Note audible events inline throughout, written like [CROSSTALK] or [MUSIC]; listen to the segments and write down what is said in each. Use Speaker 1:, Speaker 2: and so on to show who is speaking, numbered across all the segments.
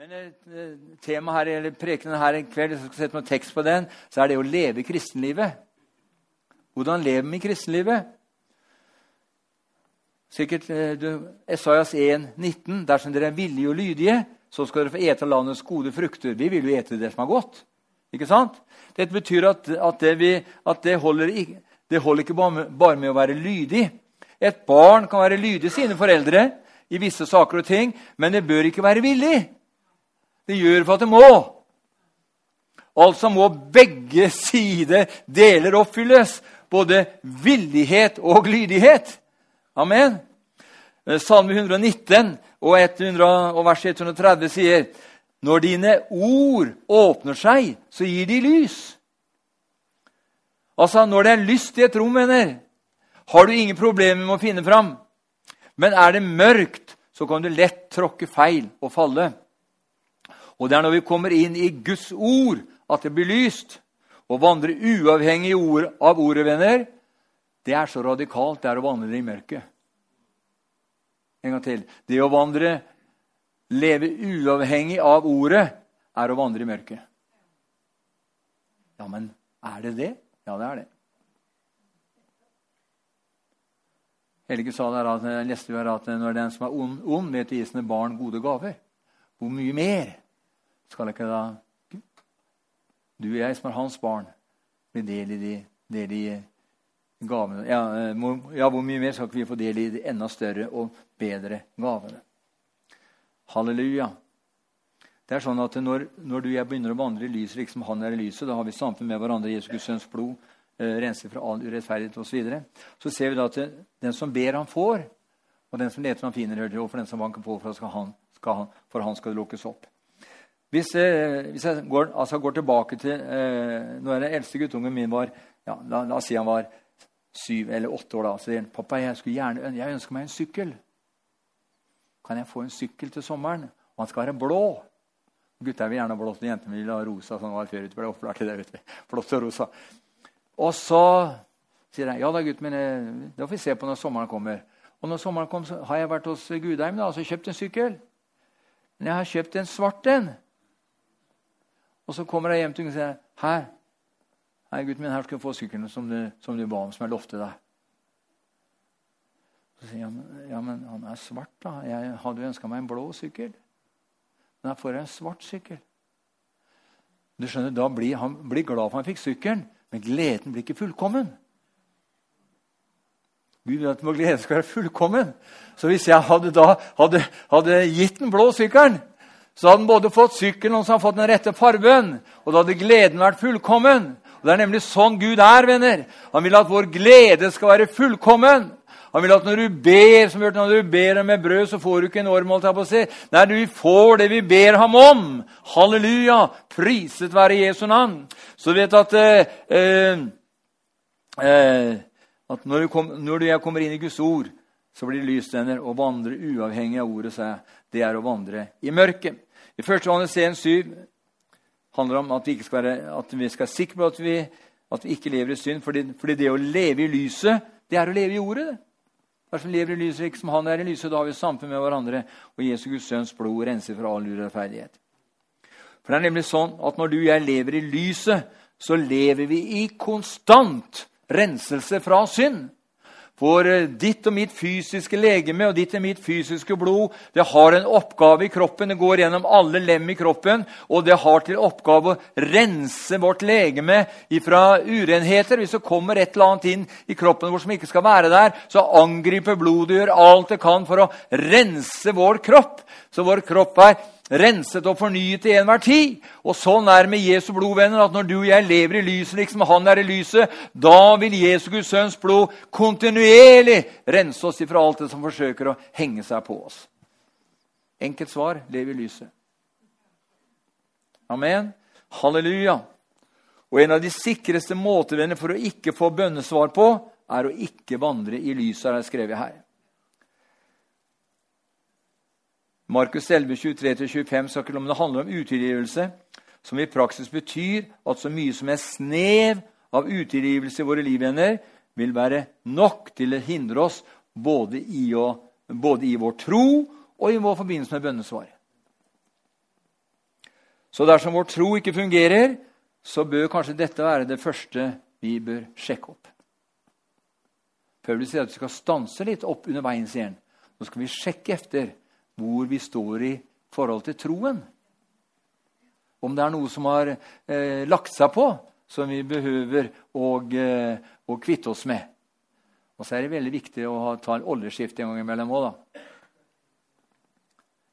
Speaker 1: Men eh, temaet her, eller prekenen her i kveld, hvis jeg skal sette noen tekst på den, så er det å leve kristenlivet. Hvordan lever vi i kristenlivet? Sikkert eh, du, Esaias 1, 19. Dersom dere er villige og lydige, så skal dere få ete landets gode frukter. Vi vil jo ete det som er godt. Ikke sant? Dette betyr at, at, det, vi, at det, holder, det, holder, ikke bare med å være lydig. Et barn kan være lydig sine foreldre i visse saker og ting, men det bør ikke være villig. Det gjør for at det må. Altså må begge sider deler oppfylles. Både villighet og lydighet. Amen. Eh, Salme 119 og, 100, og vers 130 sier når dine ord åpner seg, så gir de lys. Altså, Når det er lyst i et rom, venner, har du ingen problemer med å finne fram. Men er det mørkt, så kan du lett tråkke feil og falle. Og det er når vi kommer inn i Guds ord, at det blir lyst. Å vandre uavhengig av ordet, venner, det er så radikalt. Det er å vandre i mørket. En gang til. Det å vandre, leve uavhengig av ordet, er å vandre i mørket. Ja, men er det det? Ja, det er det. Helge sa der at, leste vi at når den som er ond, ond vet sine barn gode gaver. Hvor mye mer skal ikke da du og jeg, som er hans barn, bli del i de, del i gavene? Ja, eh, ja, hvor mye mer skal ikke vi få del i de enda større og bedre gavene? Halleluja. Det er sånn at når, når du og jeg begynner å vandre i lyset liksom han er i lyset, da har vi samfunn med hverandre Jesus Guds sønns blod, eh, renser fra all urettferdighet osv. Så, videre. så ser vi da at den som ber, han får. Og den som leter, han finner. Og for den som banker på, for, skal han, skal han, for han skal det lukkes opp. Hvis, eh, hvis jeg går, altså går, tilbake til eh, Når den eldste guttungen min var ja, la, la, oss si han var syv eller åtte år, da, så sier han pappa, jeg, gjerne, jeg ønsker meg en sykkel. Kan jeg få en sykkel til sommeren? Og han skal være blå. Gutta vil gjerne ha blått, jentene vil ha rosa. sånn var før, ble opplært i det, vet du. Blått og rosa. Og så sier jeg ja da, gutten min, eh, det får vi se på når sommeren kommer. Og når sommeren kom, så har jeg vært hos Gudheim da, og så kjøpt en sykkel. Men jeg har kjøpt en svart en. Og så kommer jeg hjem til henne og sier her, her gutten min, her skal du få sykkelen som du, som du ba om, som jeg lovte deg. Så sier han ja, men han er svart, da. Jeg hadde jo ønska meg en blå sykkel. Men jeg får en svart sykkel. Du skjønner, Da blir han blir glad for han fikk sykkelen, men gleden blir ikke fullkommen. Gud vil at vår glede skal være fullkommen. Så hvis jeg hadde da hadde, hadde gitt den blå sykkelen, så hadde han både fått sykkelen og så hadde han fått den rette fargen. Og da hadde gleden vært fullkommen. Og Det er nemlig sånn Gud er, venner. Han vil at vår glede skal være fullkommen. Han vil at når du ber som hørte, når du ber med brød, så får du ikke en orm. på å. Nei, du får det vi ber ham om. Halleluja! Priset være Jesu navn. Så vet at, eh, eh, at når, du kom, når du jeg kommer inn i Guds ord, så blir venner. Å vandre uavhengig av ordet, sa jeg det er å vandre i mørket. I 1. Johannes 1,7 handler om at vi, skal være, at vi skal være sikre på at vi, at vi ikke lever i synd. Fordi, fordi, det å leve i lyset, det er å leve i ordet. Dersom lever i lyset ikke som han er i lyset, da har vi samfunn med hverandre. Og Jesu Guds sønns blod renser fra all urettferdighet. For det er nemlig sånn at når du og jeg lever i lyset, så lever vi i konstant renselse fra synd. For eh, ditt og mitt fysiske legeme og ditt og mitt fysiske blod det har en oppgave i kroppen. Det går gjennom alle lem i kroppen, og det har til oppgave å rense vårt legeme fra urenheter. Hvis det kommer et eller annet inn i kroppen vår som ikke skal være der, så angriper blodet og gjør alt det kan for å rense vår kropp. Så vår kropp er renset og fornyet til enhver tid. Og sånn er det med Jesu blod, venner, at når du og jeg lever i lyset liksom han er i lyset, da vil Jesu Guds sønns blod kontinuerlig rense oss ifra alt det som forsøker å henge seg på oss. Enkelt svar lev i lyset. Amen. Halleluja. Og en av de sikreste måtevenner for å ikke få bønnesvar på, er å ikke vandre i lyset, har jeg skrevet her. Markus 11, 23-25 snakker om det handler om utilgivelse, som i praksis betyr at så mye som er snev av utilgivelse i våre liv, venner, vil være nok til å hindre oss både i, å, både i vår tro og i vår forbindelse med bønnesvaret. Så dersom vår tro ikke fungerer, så bør kanskje dette være det første vi bør sjekke opp. Paulus sier at vi skal stanse litt opp under veien, sier han. Nå skal vi sjekke efter hvor vi står i forhold til troen. Om det er noe som har eh, lagt seg på, som vi behøver å, eh, å, kvitte oss med. Og så er det veldig viktig å ha, ta en oljeskift en gang imellom òg, da.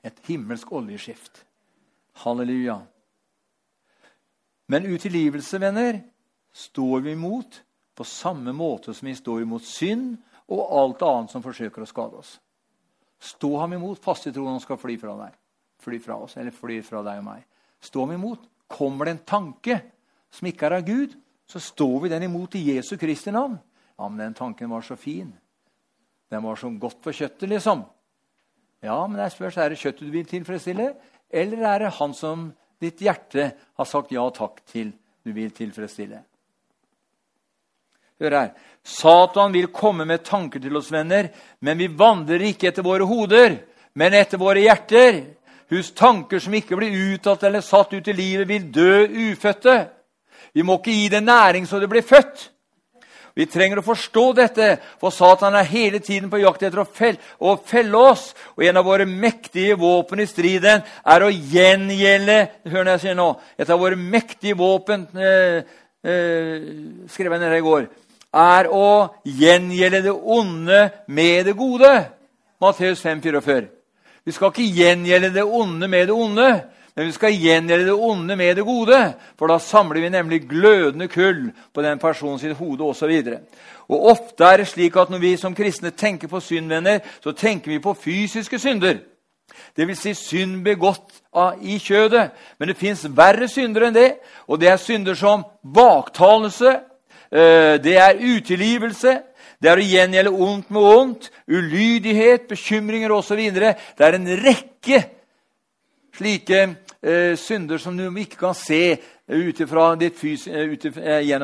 Speaker 1: Et himmelsk oljeskift. Halleluja. Men utilgivelse, venner, står vi imot på samme måte som vi står imot synd og alt annet som forsøker å skade oss. Stå ham imot, Fast i troen han skal fly fra deg. Fly fra oss, eller fly fra deg og meg. Stå ham imot. Kommer det en tanke som ikke er av Gud, så står vi den imot i Jesu Kristi navn. Ja, men den tanken var så fin. Den var så godt for kjøttet, liksom. Ja, men jeg spør, så er det kjøttet du vil tilfredsstille, eller er det han som ditt hjerte har sagt ja takk til du vil tilfredsstille? Hør her. Satan vil komme med tanker til oss, venner, men vi vandrer ikke etter våre hoder, men etter våre hjerter. Hus tanker som ikke blir uttalt eller satt ut i livet, vil dø ufødte. Vi må ikke gi det næring så det blir født. Vi trenger å forstå dette, for Satan er hele tiden på jakt etter å felle, å felle oss. Og en av våre mektige våpen i striden er å gjengjelde Hør når jeg sier nå. Et av våre mektige våpen eh, eh, skrev jeg nede i går er å gjengjelde det onde med det gode. Matteus 5, 44. Vi skal ikke gjengjelde det onde med det onde, men vi skal gjengjelde det onde med det gode. For da samler vi nemlig glødende kull på den personens hode osv. Og, og ofte er det slik at når vi som kristne tenker på syndvenner, så tenker vi på fysiske synder. Vil si synd begått av, i kjødet. Men det fins verre synder enn det. Og det er synder som baktalelse, det er utilgivelse. Det er å gjengjelde ondt med ondt, ulydighet, bekymringer osv. Det er en rekke slike eh, synder som du ikke kan se ditt eh,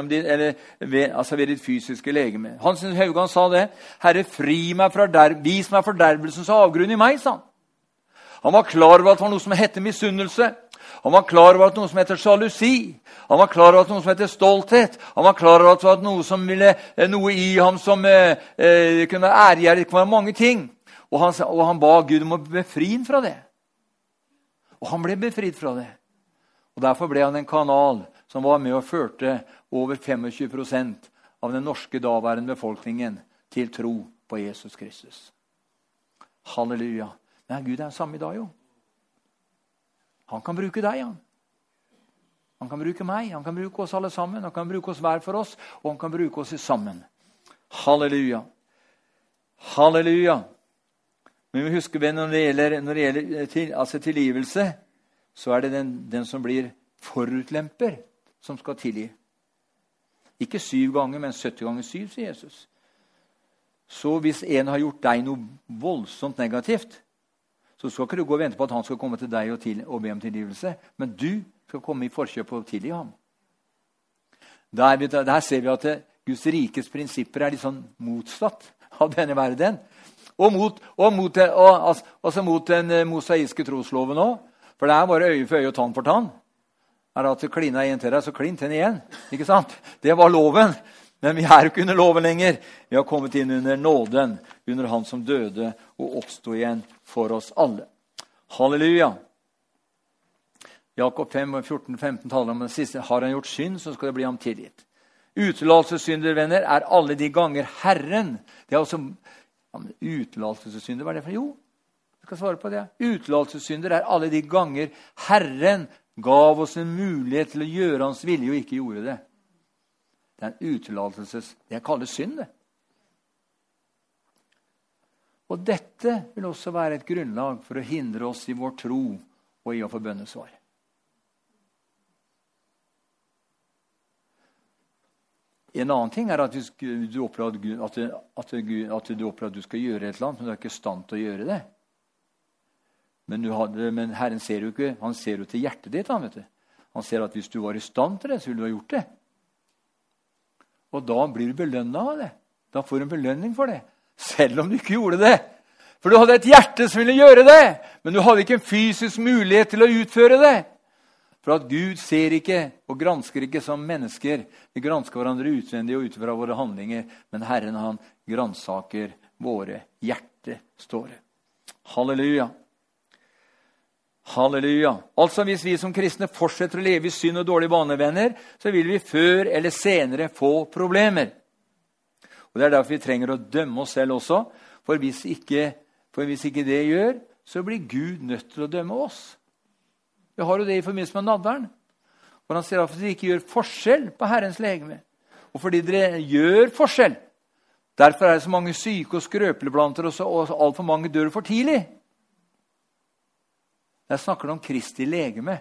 Speaker 1: ditt, eller ved, altså ved ditt fysiske legeme. Hans Haugan sa det. 'Herre, fri meg fra der, vis meg fordervelsens avgrunn i meg', sa han. Han var klar over at det var noe som het misunnelse. Han var klar over at noe som heter sjalusi. Han var klar over at noe som heter stolthet. Han var klar over at noe, som ville, eh, noe i ham som eh, eh, kunne være ærgjerrig. Det kunne være mange ting. Og han, og han, ba Gud om å befri ham fra det. Og han ble befridd fra det. Og Derfor ble han en kanal som var med og førte over 25% av den norske daværende befolkningen til tro på Jesus Kristus. Halleluja. Men Gud er den samme i dag, jo. Han kan bruke deg. Han Han kan bruke meg, han kan bruke oss alle sammen. Han kan bruke oss hver for oss, og han kan bruke oss sammen. Halleluja. Halleluja. Men vi husker når det gjelder, når det gjelder eh, til, altså tilgivelse, så er det den, den som blir forutlemper, som skal tilgi. Ikke syv ganger, men 70 ganger syv, sier Jesus. Så hvis en har gjort deg noe voldsomt negativt, så skal ikke du gå og vente på at han skal komme til deg og, til, og be om tilgivelse. Men du skal komme i forkjøp og tilgi ham. Der, der, ser vi at Guds rikes prinsipper er litt sånn motsatt av denne verden. Og mot, og mot, og, altså, også mot den eh, mosaiske trosloven òg. For det er bare øye for øye og tann for tann. Er det at klina en til deg, så klin til igjen. Ikke sant? Det var loven. Men vi er ikke under loven lenger. Vi har kommet inn under nåden, under Han som døde og oppsto igjen for oss alle. Halleluja. Jakob 5, 14, 15 taler om den siste. Har han gjort synd, så skal det bli ham tilgitt. Utelatelsessynder, venner, er alle de ganger Herren Det er også ja, Utelatelsessynder, hva er det for Jo, jeg skal svare på det. Utelatelsessynder er alle de ganger Herren gav oss en mulighet til å gjøre Hans vilje og ikke gjorde det. Det er en utelatelses... Det kalles synd, det. Og dette vil også være et grunnlag for å hindre oss i vår tro og i å få bønnesvar. En annen ting er at du opplever at, du skal gjøre et eller annet, men du er ikke i stand til å gjøre det. Men, hadde, men Herren ser jo ikke, han ser jo til hjertet ditt. Han, han ser at hvis du var i stand til det, så ville du ha gjort det. Og da blir du belønna av det. Da får du en belønning for det. Selv om du ikke gjorde det. For du hadde et hjerte som ville gjøre det, men du hadde ikke en fysisk mulighet til å utføre det. For at Gud ser ikke og gransker ikke som mennesker. Vi gransker hverandre utvendig og ut fra våre handlinger. Men Herren, han gransaker våre hjerter, står det. Halleluja. Halleluja. Altså Hvis vi som kristne fortsetter å leve i synd og dårlige vanevenner, så vil vi før eller senere få problemer. Og Det er derfor vi trenger å dømme oss selv også. For hvis ikke, for hvis ikke det gjør, så blir Gud nødt til å dømme oss. Vi har jo det i forbindelse med nadveren. For han sier at dere ikke gjør forskjell på Herrens legeme. Og fordi dere gjør forskjell, derfor er det så mange syke og skrøpelige blant dere, og altfor mange dør for tidlig. Der snakker han om Kristi legeme.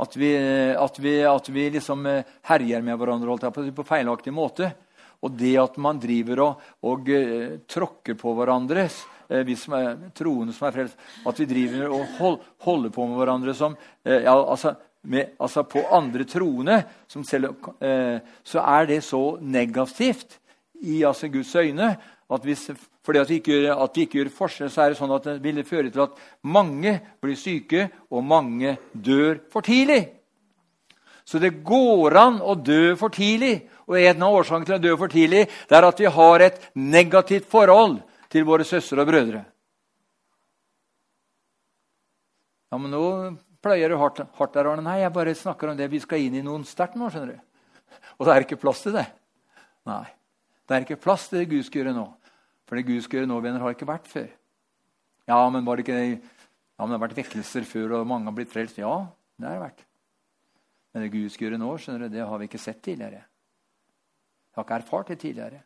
Speaker 1: At vi, at vi, at vi liksom eh, herjer med hverandre på, på feilaktig måte. Og det at man driver og, og uh, tråkker på hverandre, uh, vi som er troende som er frelst, at vi driver og hold, holder på med hverandre som ja, altså, med, altså, På andre troende, selv, så er det så negativt i altså, Guds øyne at hvis, fordi at vi, ikke, at vi ikke gjør forskjell, så er det sånn at det vil føre til at mange blir syke, og mange dør for tidlig. Så det går an å dø for tidlig. Og en av årsakene til å dø for tidlig det er at vi har et negativt forhold til våre søstre og brødre. Ja, men nå pleier du hardt, hardt der, Arne. Nei, jeg bare snakker om det. Vi skal inn i noen sterkt nå. skjønner du. Og det er ikke plass til det. Nei, det er ikke plass til det Gud skal gjøre nå. For det Gud skal gjøre nå, venner, har ikke vært før. Ja, men var det ikke ja, men det har vært vekkelser før, og mange har blitt frelst. Ja, det har det vært. Men det Gud skal gjøre nå, skjønner du, det har vi ikke sett tidligere. Jeg har ikke erfart det tidligere.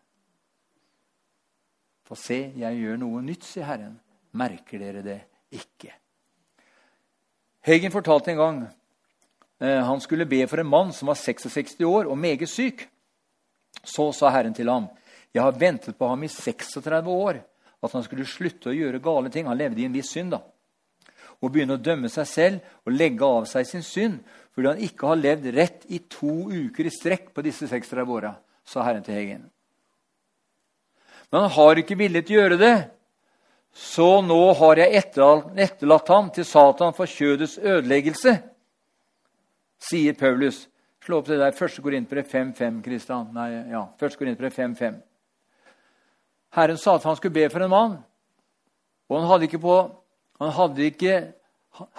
Speaker 1: Få se, jeg gjør noe nytt, sier Herren. Merker dere det ikke? Heggen fortalte en gang eh, han skulle be for en mann som var 66 år og meget syk. Så sa Herren til ham, 'Jeg har ventet på ham i 36 år, at han skulle slutte å gjøre gale ting.' Han levde i en viss synd. da. Og begynne å dømme seg selv og legge av seg sin synd fordi han ikke har levd rett i to uker i strekk på disse 36 åra, sa Herren til Hegen. Men han har ikke villet gjøre det, så nå har jeg etterlatt ham til Satan for kjødets ødeleggelse, sier Paulus. Slå opp det der. Første Korintere 5.5. Kristian. Nei, ja, Første Korintere 5.5. Herren sa at han skulle be for en mann. Og han hadde ikke på, han hadde ikke,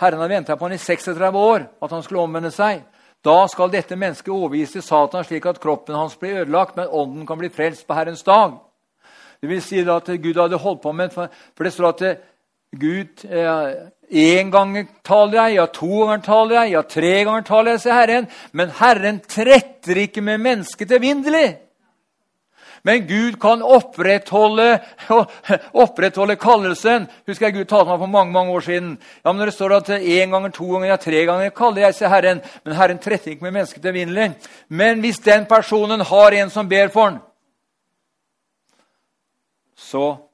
Speaker 1: Herren hadde venta på han i 36 år, at han skulle omvende seg. Da skal dette mennesket overgis til Satan, slik at kroppen hans blir ødelagt, men ånden kan bli frelst på Herrens dag. Det vil si at Gud hadde holdt på med For, det står at Gud én gang taler jeg, ja, to ganger taler jeg, ja, tre ganger taler jeg, sier Herren. Men Herren tretter ikke med mennesket evinnelig. Men Gud kan opprettholde, [LAUGHS] opprettholde kallelsen. Husker jeg Gud talte meg for mange mange år siden. Ja, men Når det står at én ganger, to ganger, ja, tre ganger kaller jeg seg Herren, men Herren tretter ikke med mennesket evinnelig. Men hvis den personen har en som ber for ham, så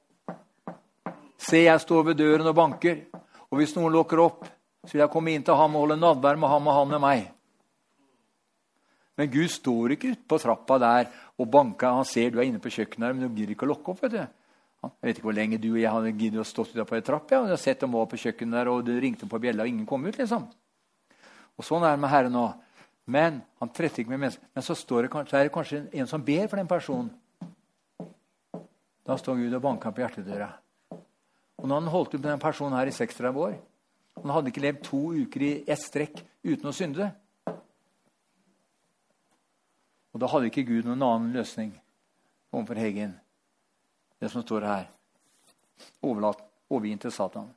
Speaker 1: Se, jeg står ved døren og banker. Og hvis noen lukker opp, så vil jeg komme inn til ham og holde nadvær med ham og han med meg. Men Gud står ikke ute på trappa der og banker. Han ser du er inne på kjøkkenet, her, men du gidder ikke å lukke opp. vet du. Jeg vet ikke hvor lenge du og jeg hadde giddet å stå på ei trapp. Ja. Jeg har sett dem over på kjøkkenet der, og det ringte på bjella, og ingen kom ut. liksom. Og Sånn er det med Herren òg. Men han tretter ikke med mennesker. Men så, det, så er det kanskje en som ber for den personen. Da står Gud og banker på hjertedøra. Og når han holdt ut med den personen her i 36 år Han hadde ikke levd to uker i ett strekk uten å synde. Og da hadde ikke Gud noen annen løsning overfor Hegen. Det som står her. Overlatt, overgitt til Satan.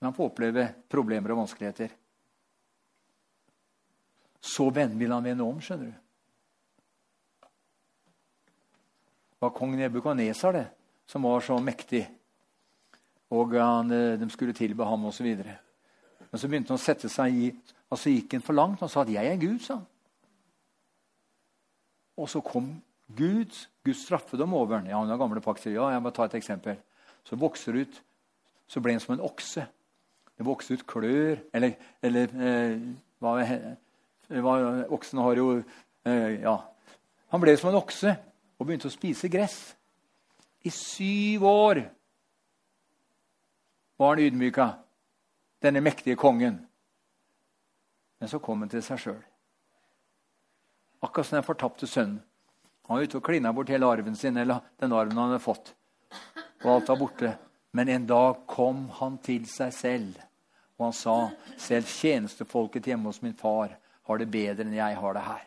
Speaker 1: Men han får oppleve problemer og vanskeligheter. Så venn vil han vende om, skjønner du. Det var kong det, som var så mektig. Og han, eh, de skulle tilbe ham osv. Men så begynte han å sette seg i og så gikk han for langt og sa at 'jeg er Gud'. sa han. Og så kom Gud, Guds straffedom over ham. Ja, han har gamle pakter. Ja, jeg må ta et eksempel. Så vokser ut Så ble han som en okse. Det vokser ut klør Eller, eller eh, hva, hva, Oksen har jo eh, Ja. Han ble som en okse og begynte å spise gress. I syv år var han ydmyka. denne mektige kongen. Men så kom han til seg sjøl. Akkurat som den fortapte sønnen. Han var ute og klina bort hele arven sin, eller den arven han hadde fått. Og alt var borte. Men en dag kom han til seg selv, og han sa, selv tjenestefolket hjemme hos min far har det bedre enn jeg har det her.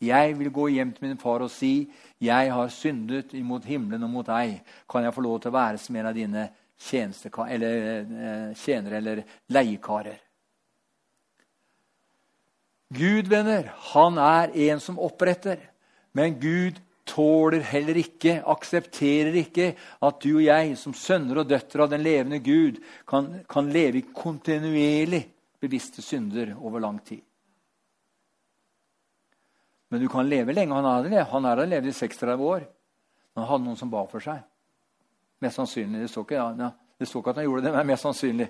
Speaker 1: Jeg vil gå hjem til min far og si, 'Jeg har syndet imot himmelen og mot deg.' 'Kan jeg få lov til å være som en av dine eller, eh, tjenere eller leiekarer?' Gud, venner, han er en som oppretter. Men Gud tåler heller ikke, aksepterer ikke, at du og jeg som sønner og døtre av den levende Gud kan, kan leve i kontinuerlig bevisste synder over lang tid. Men du kan leve lenge. Han har levd i 36 år. Men han hadde noen som ba for seg. Mest sannsynlig. Det står ikke, ja, det står ikke at han gjorde det, men mest sannsynlig.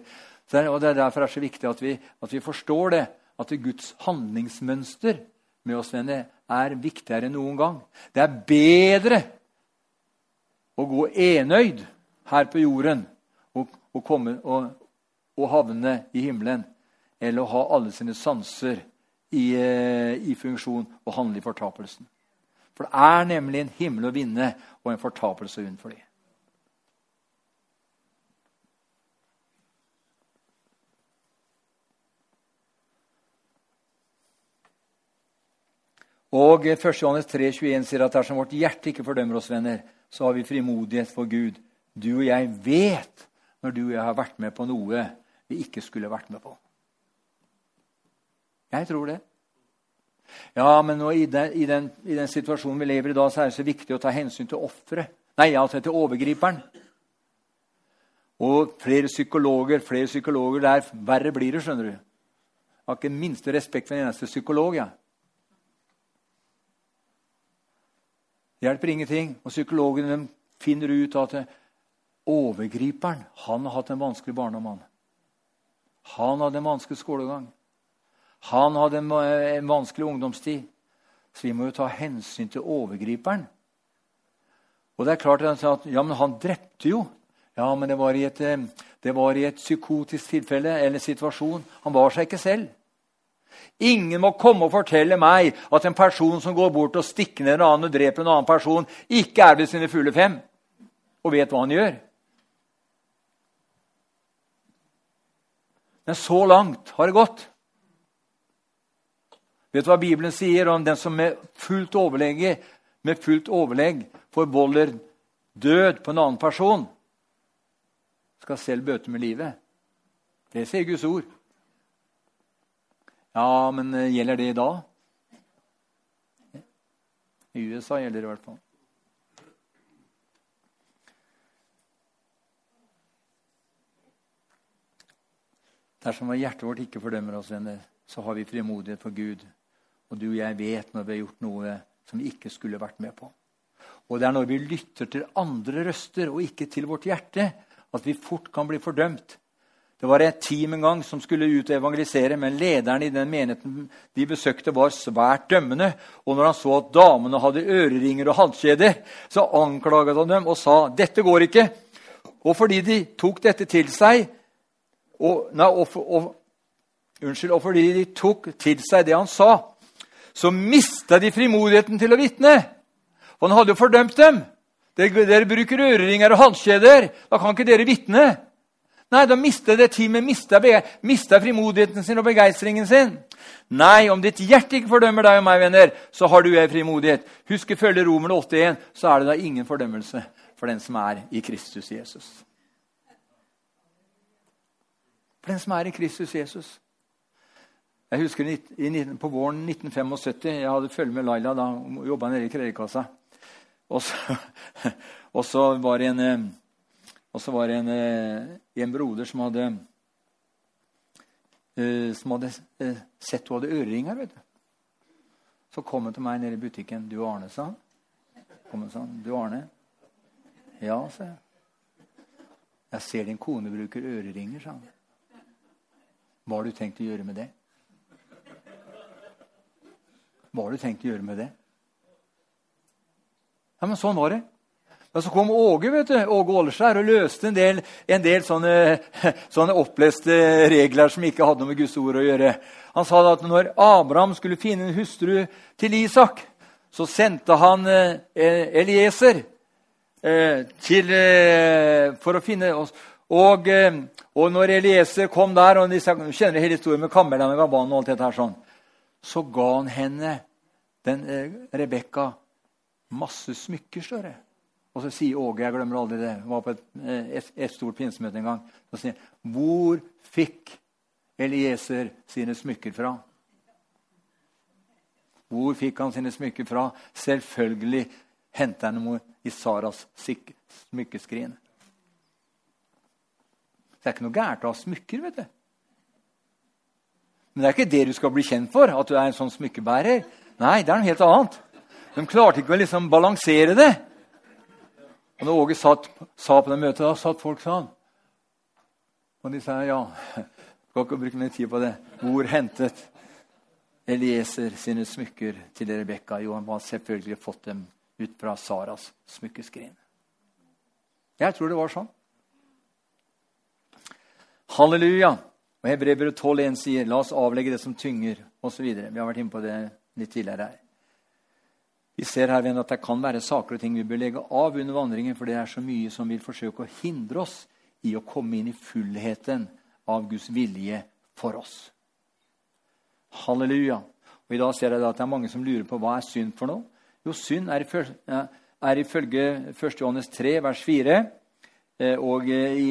Speaker 1: Det er, og det er derfor det er så viktig at vi, at vi forstår det. At Guds handlingsmønster med oss venner er viktigere enn noen gang. Det er bedre å gå enøyd her på jorden og, og, komme, og, og havne i himmelen eller å ha alle sine sanser i, eh, i funksjon og handle i fortapelsen. For det er nemlig en himmel å vinne og en fortapelse unnfor det. Og 1. Johannes 3, 21 sier at dersom vårt hjerte ikke fordømmer oss, venner, så har vi frimodighet for Gud. Du og jeg vet når du og jeg har vært med på noe vi ikke skulle vært med på. Jeg tror det. Ja, men i den, i, den, i, den, situasjonen vi lever i da, så er det så viktig å ta hensyn til offeret. Nei, altså til overgriperen. Og flere psykologer, flere psykologer der. Verre blir det, skjønner du. Jeg har ikke minste respekt for en eneste psykolog. Ja. Det hjelper ingenting. Og psykologene finner ut at overgriperen han har hatt en vanskelig barndom. Han hadde en vanskelig skolegang. Han hadde en vanskelig ungdomstid. Så vi må jo ta hensyn til overgriperen. Og det er klart at ja, men han drepte jo. Ja, men det var, i et, eh, det var i et psykotisk tilfelle eller situasjon. Han var seg ikke selv. Ingen må komme og fortelle meg at en person som går bort og stikker ned en annen og dreper en annen person, ikke er ved sine fulle fem og vet hva han gjør. Men så langt har det gått. Vet du hva Bibelen sier om den som med fullt med fullt overlegg forvolder død på en annen person? Skal selv bøte med livet. Det sier Guds ord. Ja, men eh, gjelder det da? I USA gjelder det i hvert fall. Dersom hjertet vårt ikke fordømmer oss, så har vi frimodighet for Gud og du og jeg vet når vi har gjort noe som vi ikke skulle vært med på. Og det er når vi lytter til andre røster og ikke til vårt hjerte, at vi fort kan bli fordømt. Det var et team en gang som skulle ut og evangelisere, men lederen i den menigheten de besøkte, var svært dømmende. Og når han så at damene hadde øreringer og halskjeder, så anklaget han dem og sa dette går ikke. Og fordi de tok dette til seg, og, nei, og, og, unnskyld, og fordi de tok til seg det han sa, så mista de frimodigheten til å vitne. Han hadde jo fordømt dem. Dere, dere bruker øreringer og halskjeder. Da kan ikke dere vitne. Nei, da mister det teamet mista, mista frimodigheten sin og begeistringen sin. Nei, om ditt hjerte ikke fordømmer deg og meg, venner, så har du ei frimodighet. Husk ifølge Romerne 8,1 så er det da ingen fordømmelse for den som er i Kristus Jesus. For den som er i Kristus Jesus. Jeg husker på våren 1975 Jeg hadde følge med Laila da jobba nede i kredittkassa. Og, [LAUGHS] og, så var det en, eh, og så var det en, eh, en broder som hadde eh, som hadde sett hun hadde øreringer. vet du. Så kom hun til meg nede i butikken. 'Du Arne', sa han. Kom han sånn, 'Du Arne?' 'Ja', sa jeg. 'Jeg ser din kone bruker øreringer', sa han. 'Hva har du tenkt å gjøre med det?' Hva har du tenkt å gjøre med det? Ja, men Sånn var det. Men så kom Åge vet du, Åge Åleskjær og løste en del, en del sånne, [LAUGHS] sånne, oppleste regler som ikke hadde noe med Guds ord å gjøre. Han sa at når Abraham skulle finne en hustru til Isak, så sendte han eh, Elieser eh, til, eh, for å finne oss. Og, og når Elieser kom der, og de kjenner hele historien med kammerene og Gaban, og alt dette her sånn, så ga han henne, den Rebekka, masse smykker. større. Og så sier Åge jeg glemmer aldri det, var på et, eh, et, et stort pinsemøte en gang så sier Hvor fikk Elieser sine smykker fra? Hvor fikk han sine smykker fra? Selvfølgelig henta han dem i Saras smykkeskrin. Det er ikke noe gærent å ha smykker. vet du. Men det er ikke det du skal bli kjent for, at du er en sånn smykkebærer. Nei, det er noe helt annet. De klarte ikke å liksom balansere det. Og når Åge satt, sa på det møtet, da satt folk sånn. Og de sa ja, skal ikke bruke mer tid på det. Hvor hentet Elieser sine smykker til Rebekka? Jo, han har selvfølgelig fått dem ut fra Saras smykkeskrin. Jeg tror det var sånn. Halleluja! Og Hebrevet 12,1 sier, 'La oss avlegge det som tynger', osv. Vi har vært inne på det litt tidligere her. Vi ser her at det kan være saker og ting vi bør legge av under vandringen, for det er så mye som vil forsøke å hindre oss i å komme inn i fullheten av Guds vilje for oss. Halleluja. Og I dag ser jeg at det er mange som lurer på hva er synd for noe. Jo, synd er, er ifølge 1. Johannes 3, vers 4, eh, og eh, i,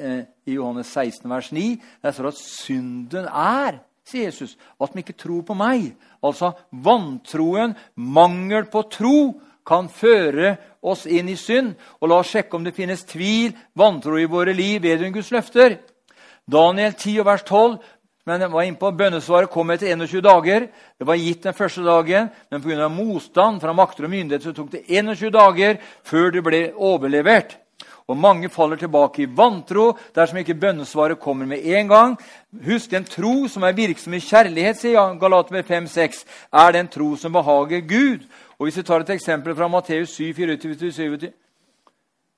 Speaker 1: eh, i Johannes 16, vers 9, der står at synden er, sier Jesus, at de ikke tror på meg. Altså vantroen, mangel på tro, kan føre oss inn i synd. Og la oss sjekke om det finnes tvil, vantro i våre liv vedrørende Guds løfter. Daniel 10, vers 12 men jeg var inne på Bønnesvaret kom etter 21 dager. Det var gitt den første dagen, men pga. motstand fra makter og myndigheter så tok det 21 dager før det ble overlevert. Og mange faller tilbake i vantro dersom ikke bønnesvaret kommer med en gang. Husk, en tro som er virksom i kjærlighet, sier Galater 5,6, er den tro som behager Gud. Og Hvis vi tar et eksempel fra Matteus 7, 24-27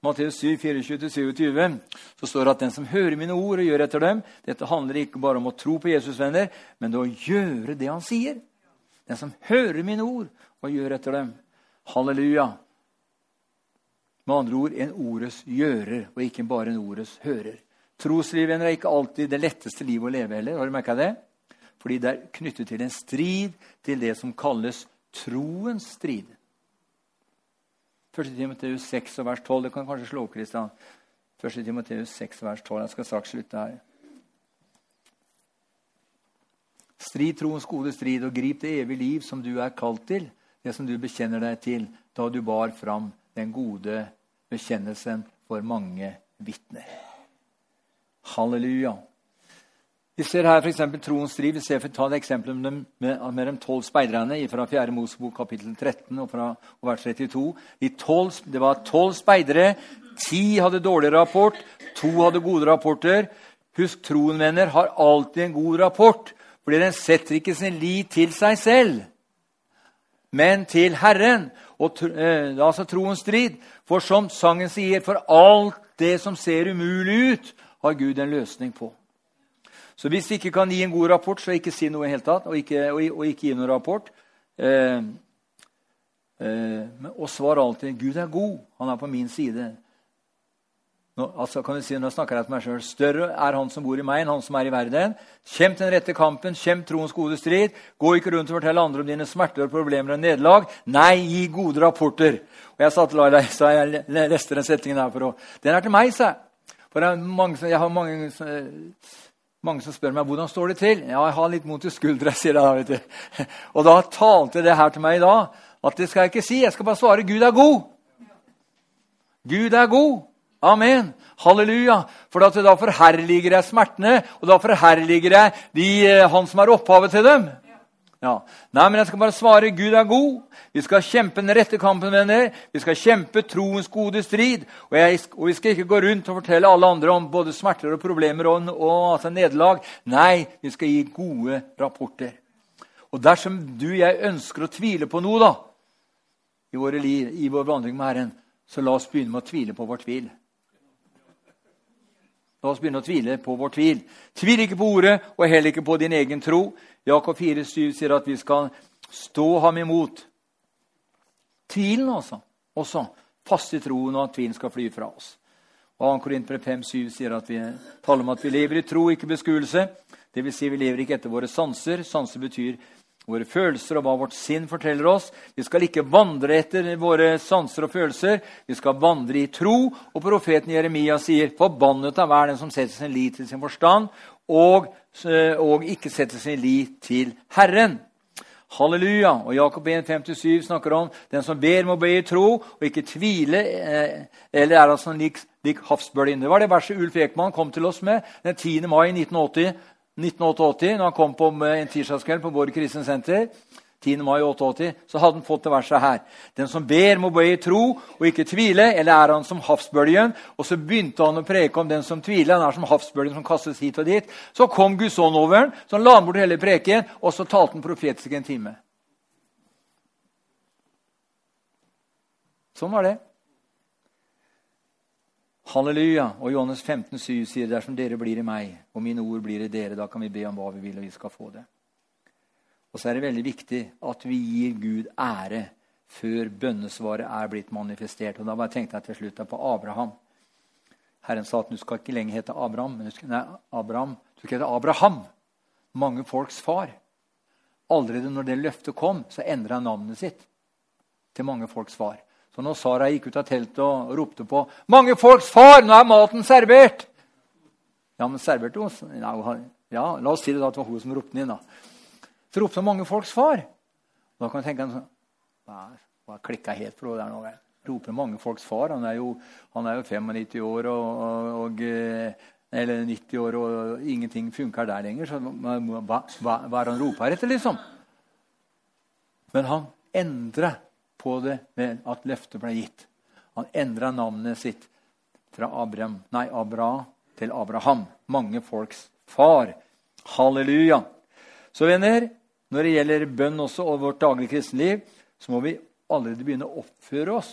Speaker 1: Matteus 7, 24-27, så står det at den som hører mine ord og gjør etter dem Dette handler ikke bare om å tro på Jesus, venner, men det å gjøre det han sier. Den som hører mine ord og gjør etter dem. Halleluja. Med andre ord en ordets gjører, og ikke bare en ordets hører. Troslivet er ikke alltid det letteste livet å leve heller. Har du merka det? Fordi det er knyttet til en strid til det som kalles troens strid. 1. Timoteus 6 vers 12. Det kan kanskje slå opp, Kristian. 1. Timoteus 6 vers 12. Jeg skal straks slutte her. Strid troens gode strid, og grip det evige liv som du er kalt til, det som du bekjenner deg til, da du bar fram den gode bekjennelsen for mange vitner. Halleluja. Vi ser her f.eks. troens strid. Vi ser for å ta et eksempel med, de tolv speiderne fra 4. Mosebok kapittel 13 og, fra, vers 32. De 12, det var tolv speidere. Ti hadde dårlig rapport, to hadde gode rapporter. Husk, troen, venner, har alltid en god rapport. Fordi den setter ikke sin lit til seg selv, men til Herren. Og, eh, altså troens strid. For som sangen sier, for alt det som ser umulig ut, har Gud en løsning på. Så hvis vi ikke kan gi en god rapport, så ikke si noe i hele tatt. Og ikke, og, og ikke gi noen rapport. Eh, eh, og svar alltid 'Gud er god. Han er på min side'. Nå, altså kan du si, nå snakker jeg til meg selv. Større er han som bor i meg, enn han som er i verden. Kjemp den rette kampen, kjemp troens gode strid. Gå ikke rundt og fortell andre om dine smerter, og problemer og nederlag. Nei, gi gode rapporter. Og Jeg sa til Laila så jeg leste den setningen her for å Den er til meg, sa jeg. For jeg, mange, jeg har mange mange som spør meg hvordan står det til. Ja, jeg har litt vondt i skuldra, sier jeg da. vet du. [LAUGHS] Og da talte det her til meg i dag at det skal jeg ikke si. Jeg skal bare svare Gud er god. Gud er god. Amen. Halleluja. For da forherliger jeg smertene, og da forherliger jeg de, eh, han som er opphavet til dem. Ja. Nei, men jeg skal bare svare Gud er god. Vi skal kjempe den rette kampen, venner. Vi skal kjempe troens gode strid. Og, jeg, og, vi skal ikke gå rundt og fortelle alle andre om både smerter og problemer og, og altså nederlag. Nei, vi skal gi gode rapporter. Og dersom du og jeg ønsker å tvile på noe da, i, våre liv, i vår vandring med Herren, Så la oss begynne med å tvile på vår tvil. La oss begynne å tvile på vår tvil. Tvil ikke på ordet, og heller ikke på din egen tro. Jakob 4,7 sier at vi skal stå ham imot. Tvilen, altså. Også fast i troen, og at tvilen skal fly fra oss. Og 2. Korinter 5,7 sier at vi taler om at vi lever i tro, ikke beskuelse. Dvs. Si vi lever ikke etter våre sanser. Sanser betyr våre følelser og hva vårt sinn forteller oss. Vi skal ikke vandre etter våre sanser og følelser. Vi skal vandre i tro. Og profeten Jeremia sier, 'Forbannet av hver den som setter sin lit til sin forstand', og, og ikke setter sin lit til Herren. Halleluja! Og Jakob 1,57 snakker om den som ber, må be i tro og ikke tvile. Eh, eller er altså lik, lik havsbølgen. Det var det verset Ulf Ekman kom til oss med den 10. mai 1980. 1988, når han kom på en tirsdagskveld på Borg kristne senter, 10. mai 88, så hadde han fått det verset her. Den som ber, må be i tro og ikke tvile, eller er han som havsbølgen? Og så begynte han å preke om den som tviler. Han er som havsbølgen som kastes hit og dit. Så kom Guds ånd over ham, så han la bort hele preken, og så talte han profetisk en time. Sånn var det. Halleluja. Og Johannes 15, 7 sier dersom dere blir i meg, og mine ord blir i dere, da kan vi be om hva vi vil, og vi skal få det. Og så er det veldig viktig at vi gir Gud ære før bønnesvaret er blitt manifestert. Og da bare tenkte jeg til slutt på Abraham. Herren sa at du skal ikke lenger hete Abraham, men du skal, nei, Abraham, du skal hete Abraham. Mange folks far. Allerede når det løftet kom, så endra han navnet sitt til mange folks far. Så når Sara gikk ut av teltet og ropte på 'Mange folks far, nå er maten servert!' Ja, men serverte hun? Ja, la oss si det da at det var hun som ropte den inn. da. Så ropte hun 'Mange folks far'. Da kan du tenke sånn Hva klikka helt for henne der nå? Roper mange folks far. Han er jo, han er jo 95 år og, og, eh, eller 90 år, og ingenting funker der lenger. Så hva, hva, hva er han roper etter, liksom? Men han endrer på det med at løftet ble gitt. Han endra navnet sitt fra Abraham, nei, Abra til Abraham. Mange folks far. Halleluja. Så venner, når det gjelder bønn også og vårt daglige kristenliv, så må vi allerede begynne å oppføre oss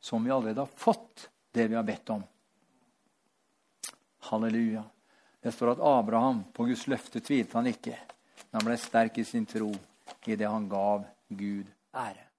Speaker 1: som vi allerede har fått det vi har bedt om. Halleluja. Det står at Abraham på Guds løfte tvilte han ikke. Men han ble sterk i sin tro i det han gav Gud ære.